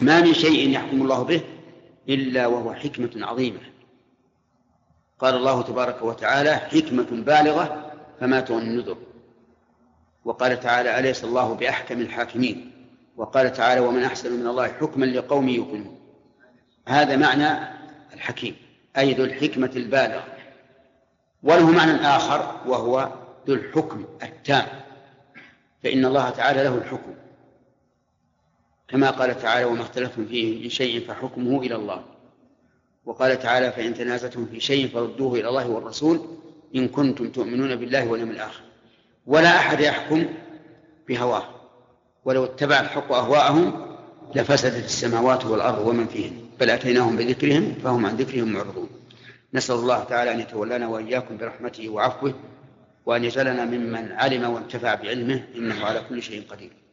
ما من شيء يحكم الله به إلا وهو حكمة عظيمة. قال الله تبارك وتعالى حكمة بالغة فما تغني النذر وقال تعالى أليس الله بأحكم الحاكمين وقال تعالى ومن أحسن من الله حكما لقوم يوقنون هذا معنى الحكيم أي ذو الحكمة البالغة. وله معنى آخر وهو ذو الحكم التام. فإن الله تعالى له الحكم. كما قال تعالى وما اختلفتم فيه من شيء فحكمه إلى الله. وقال تعالى فإن تنازعتم في شيء فردوه إلى الله والرسول إن كنتم تؤمنون بالله واليوم الآخر. ولا أحد يحكم بهواه. ولو اتبع الحق أهواءهم لفسدت السماوات والأرض ومن فيهن. بل أتيناهم بذكرهم فهم عن ذكرهم معرضون. نسأل الله تعالى أن يتولانا وإياكم برحمته وعفوه وأن يجعلنا ممن علم وانتفع بعلمه إنه على كل شيء قدير.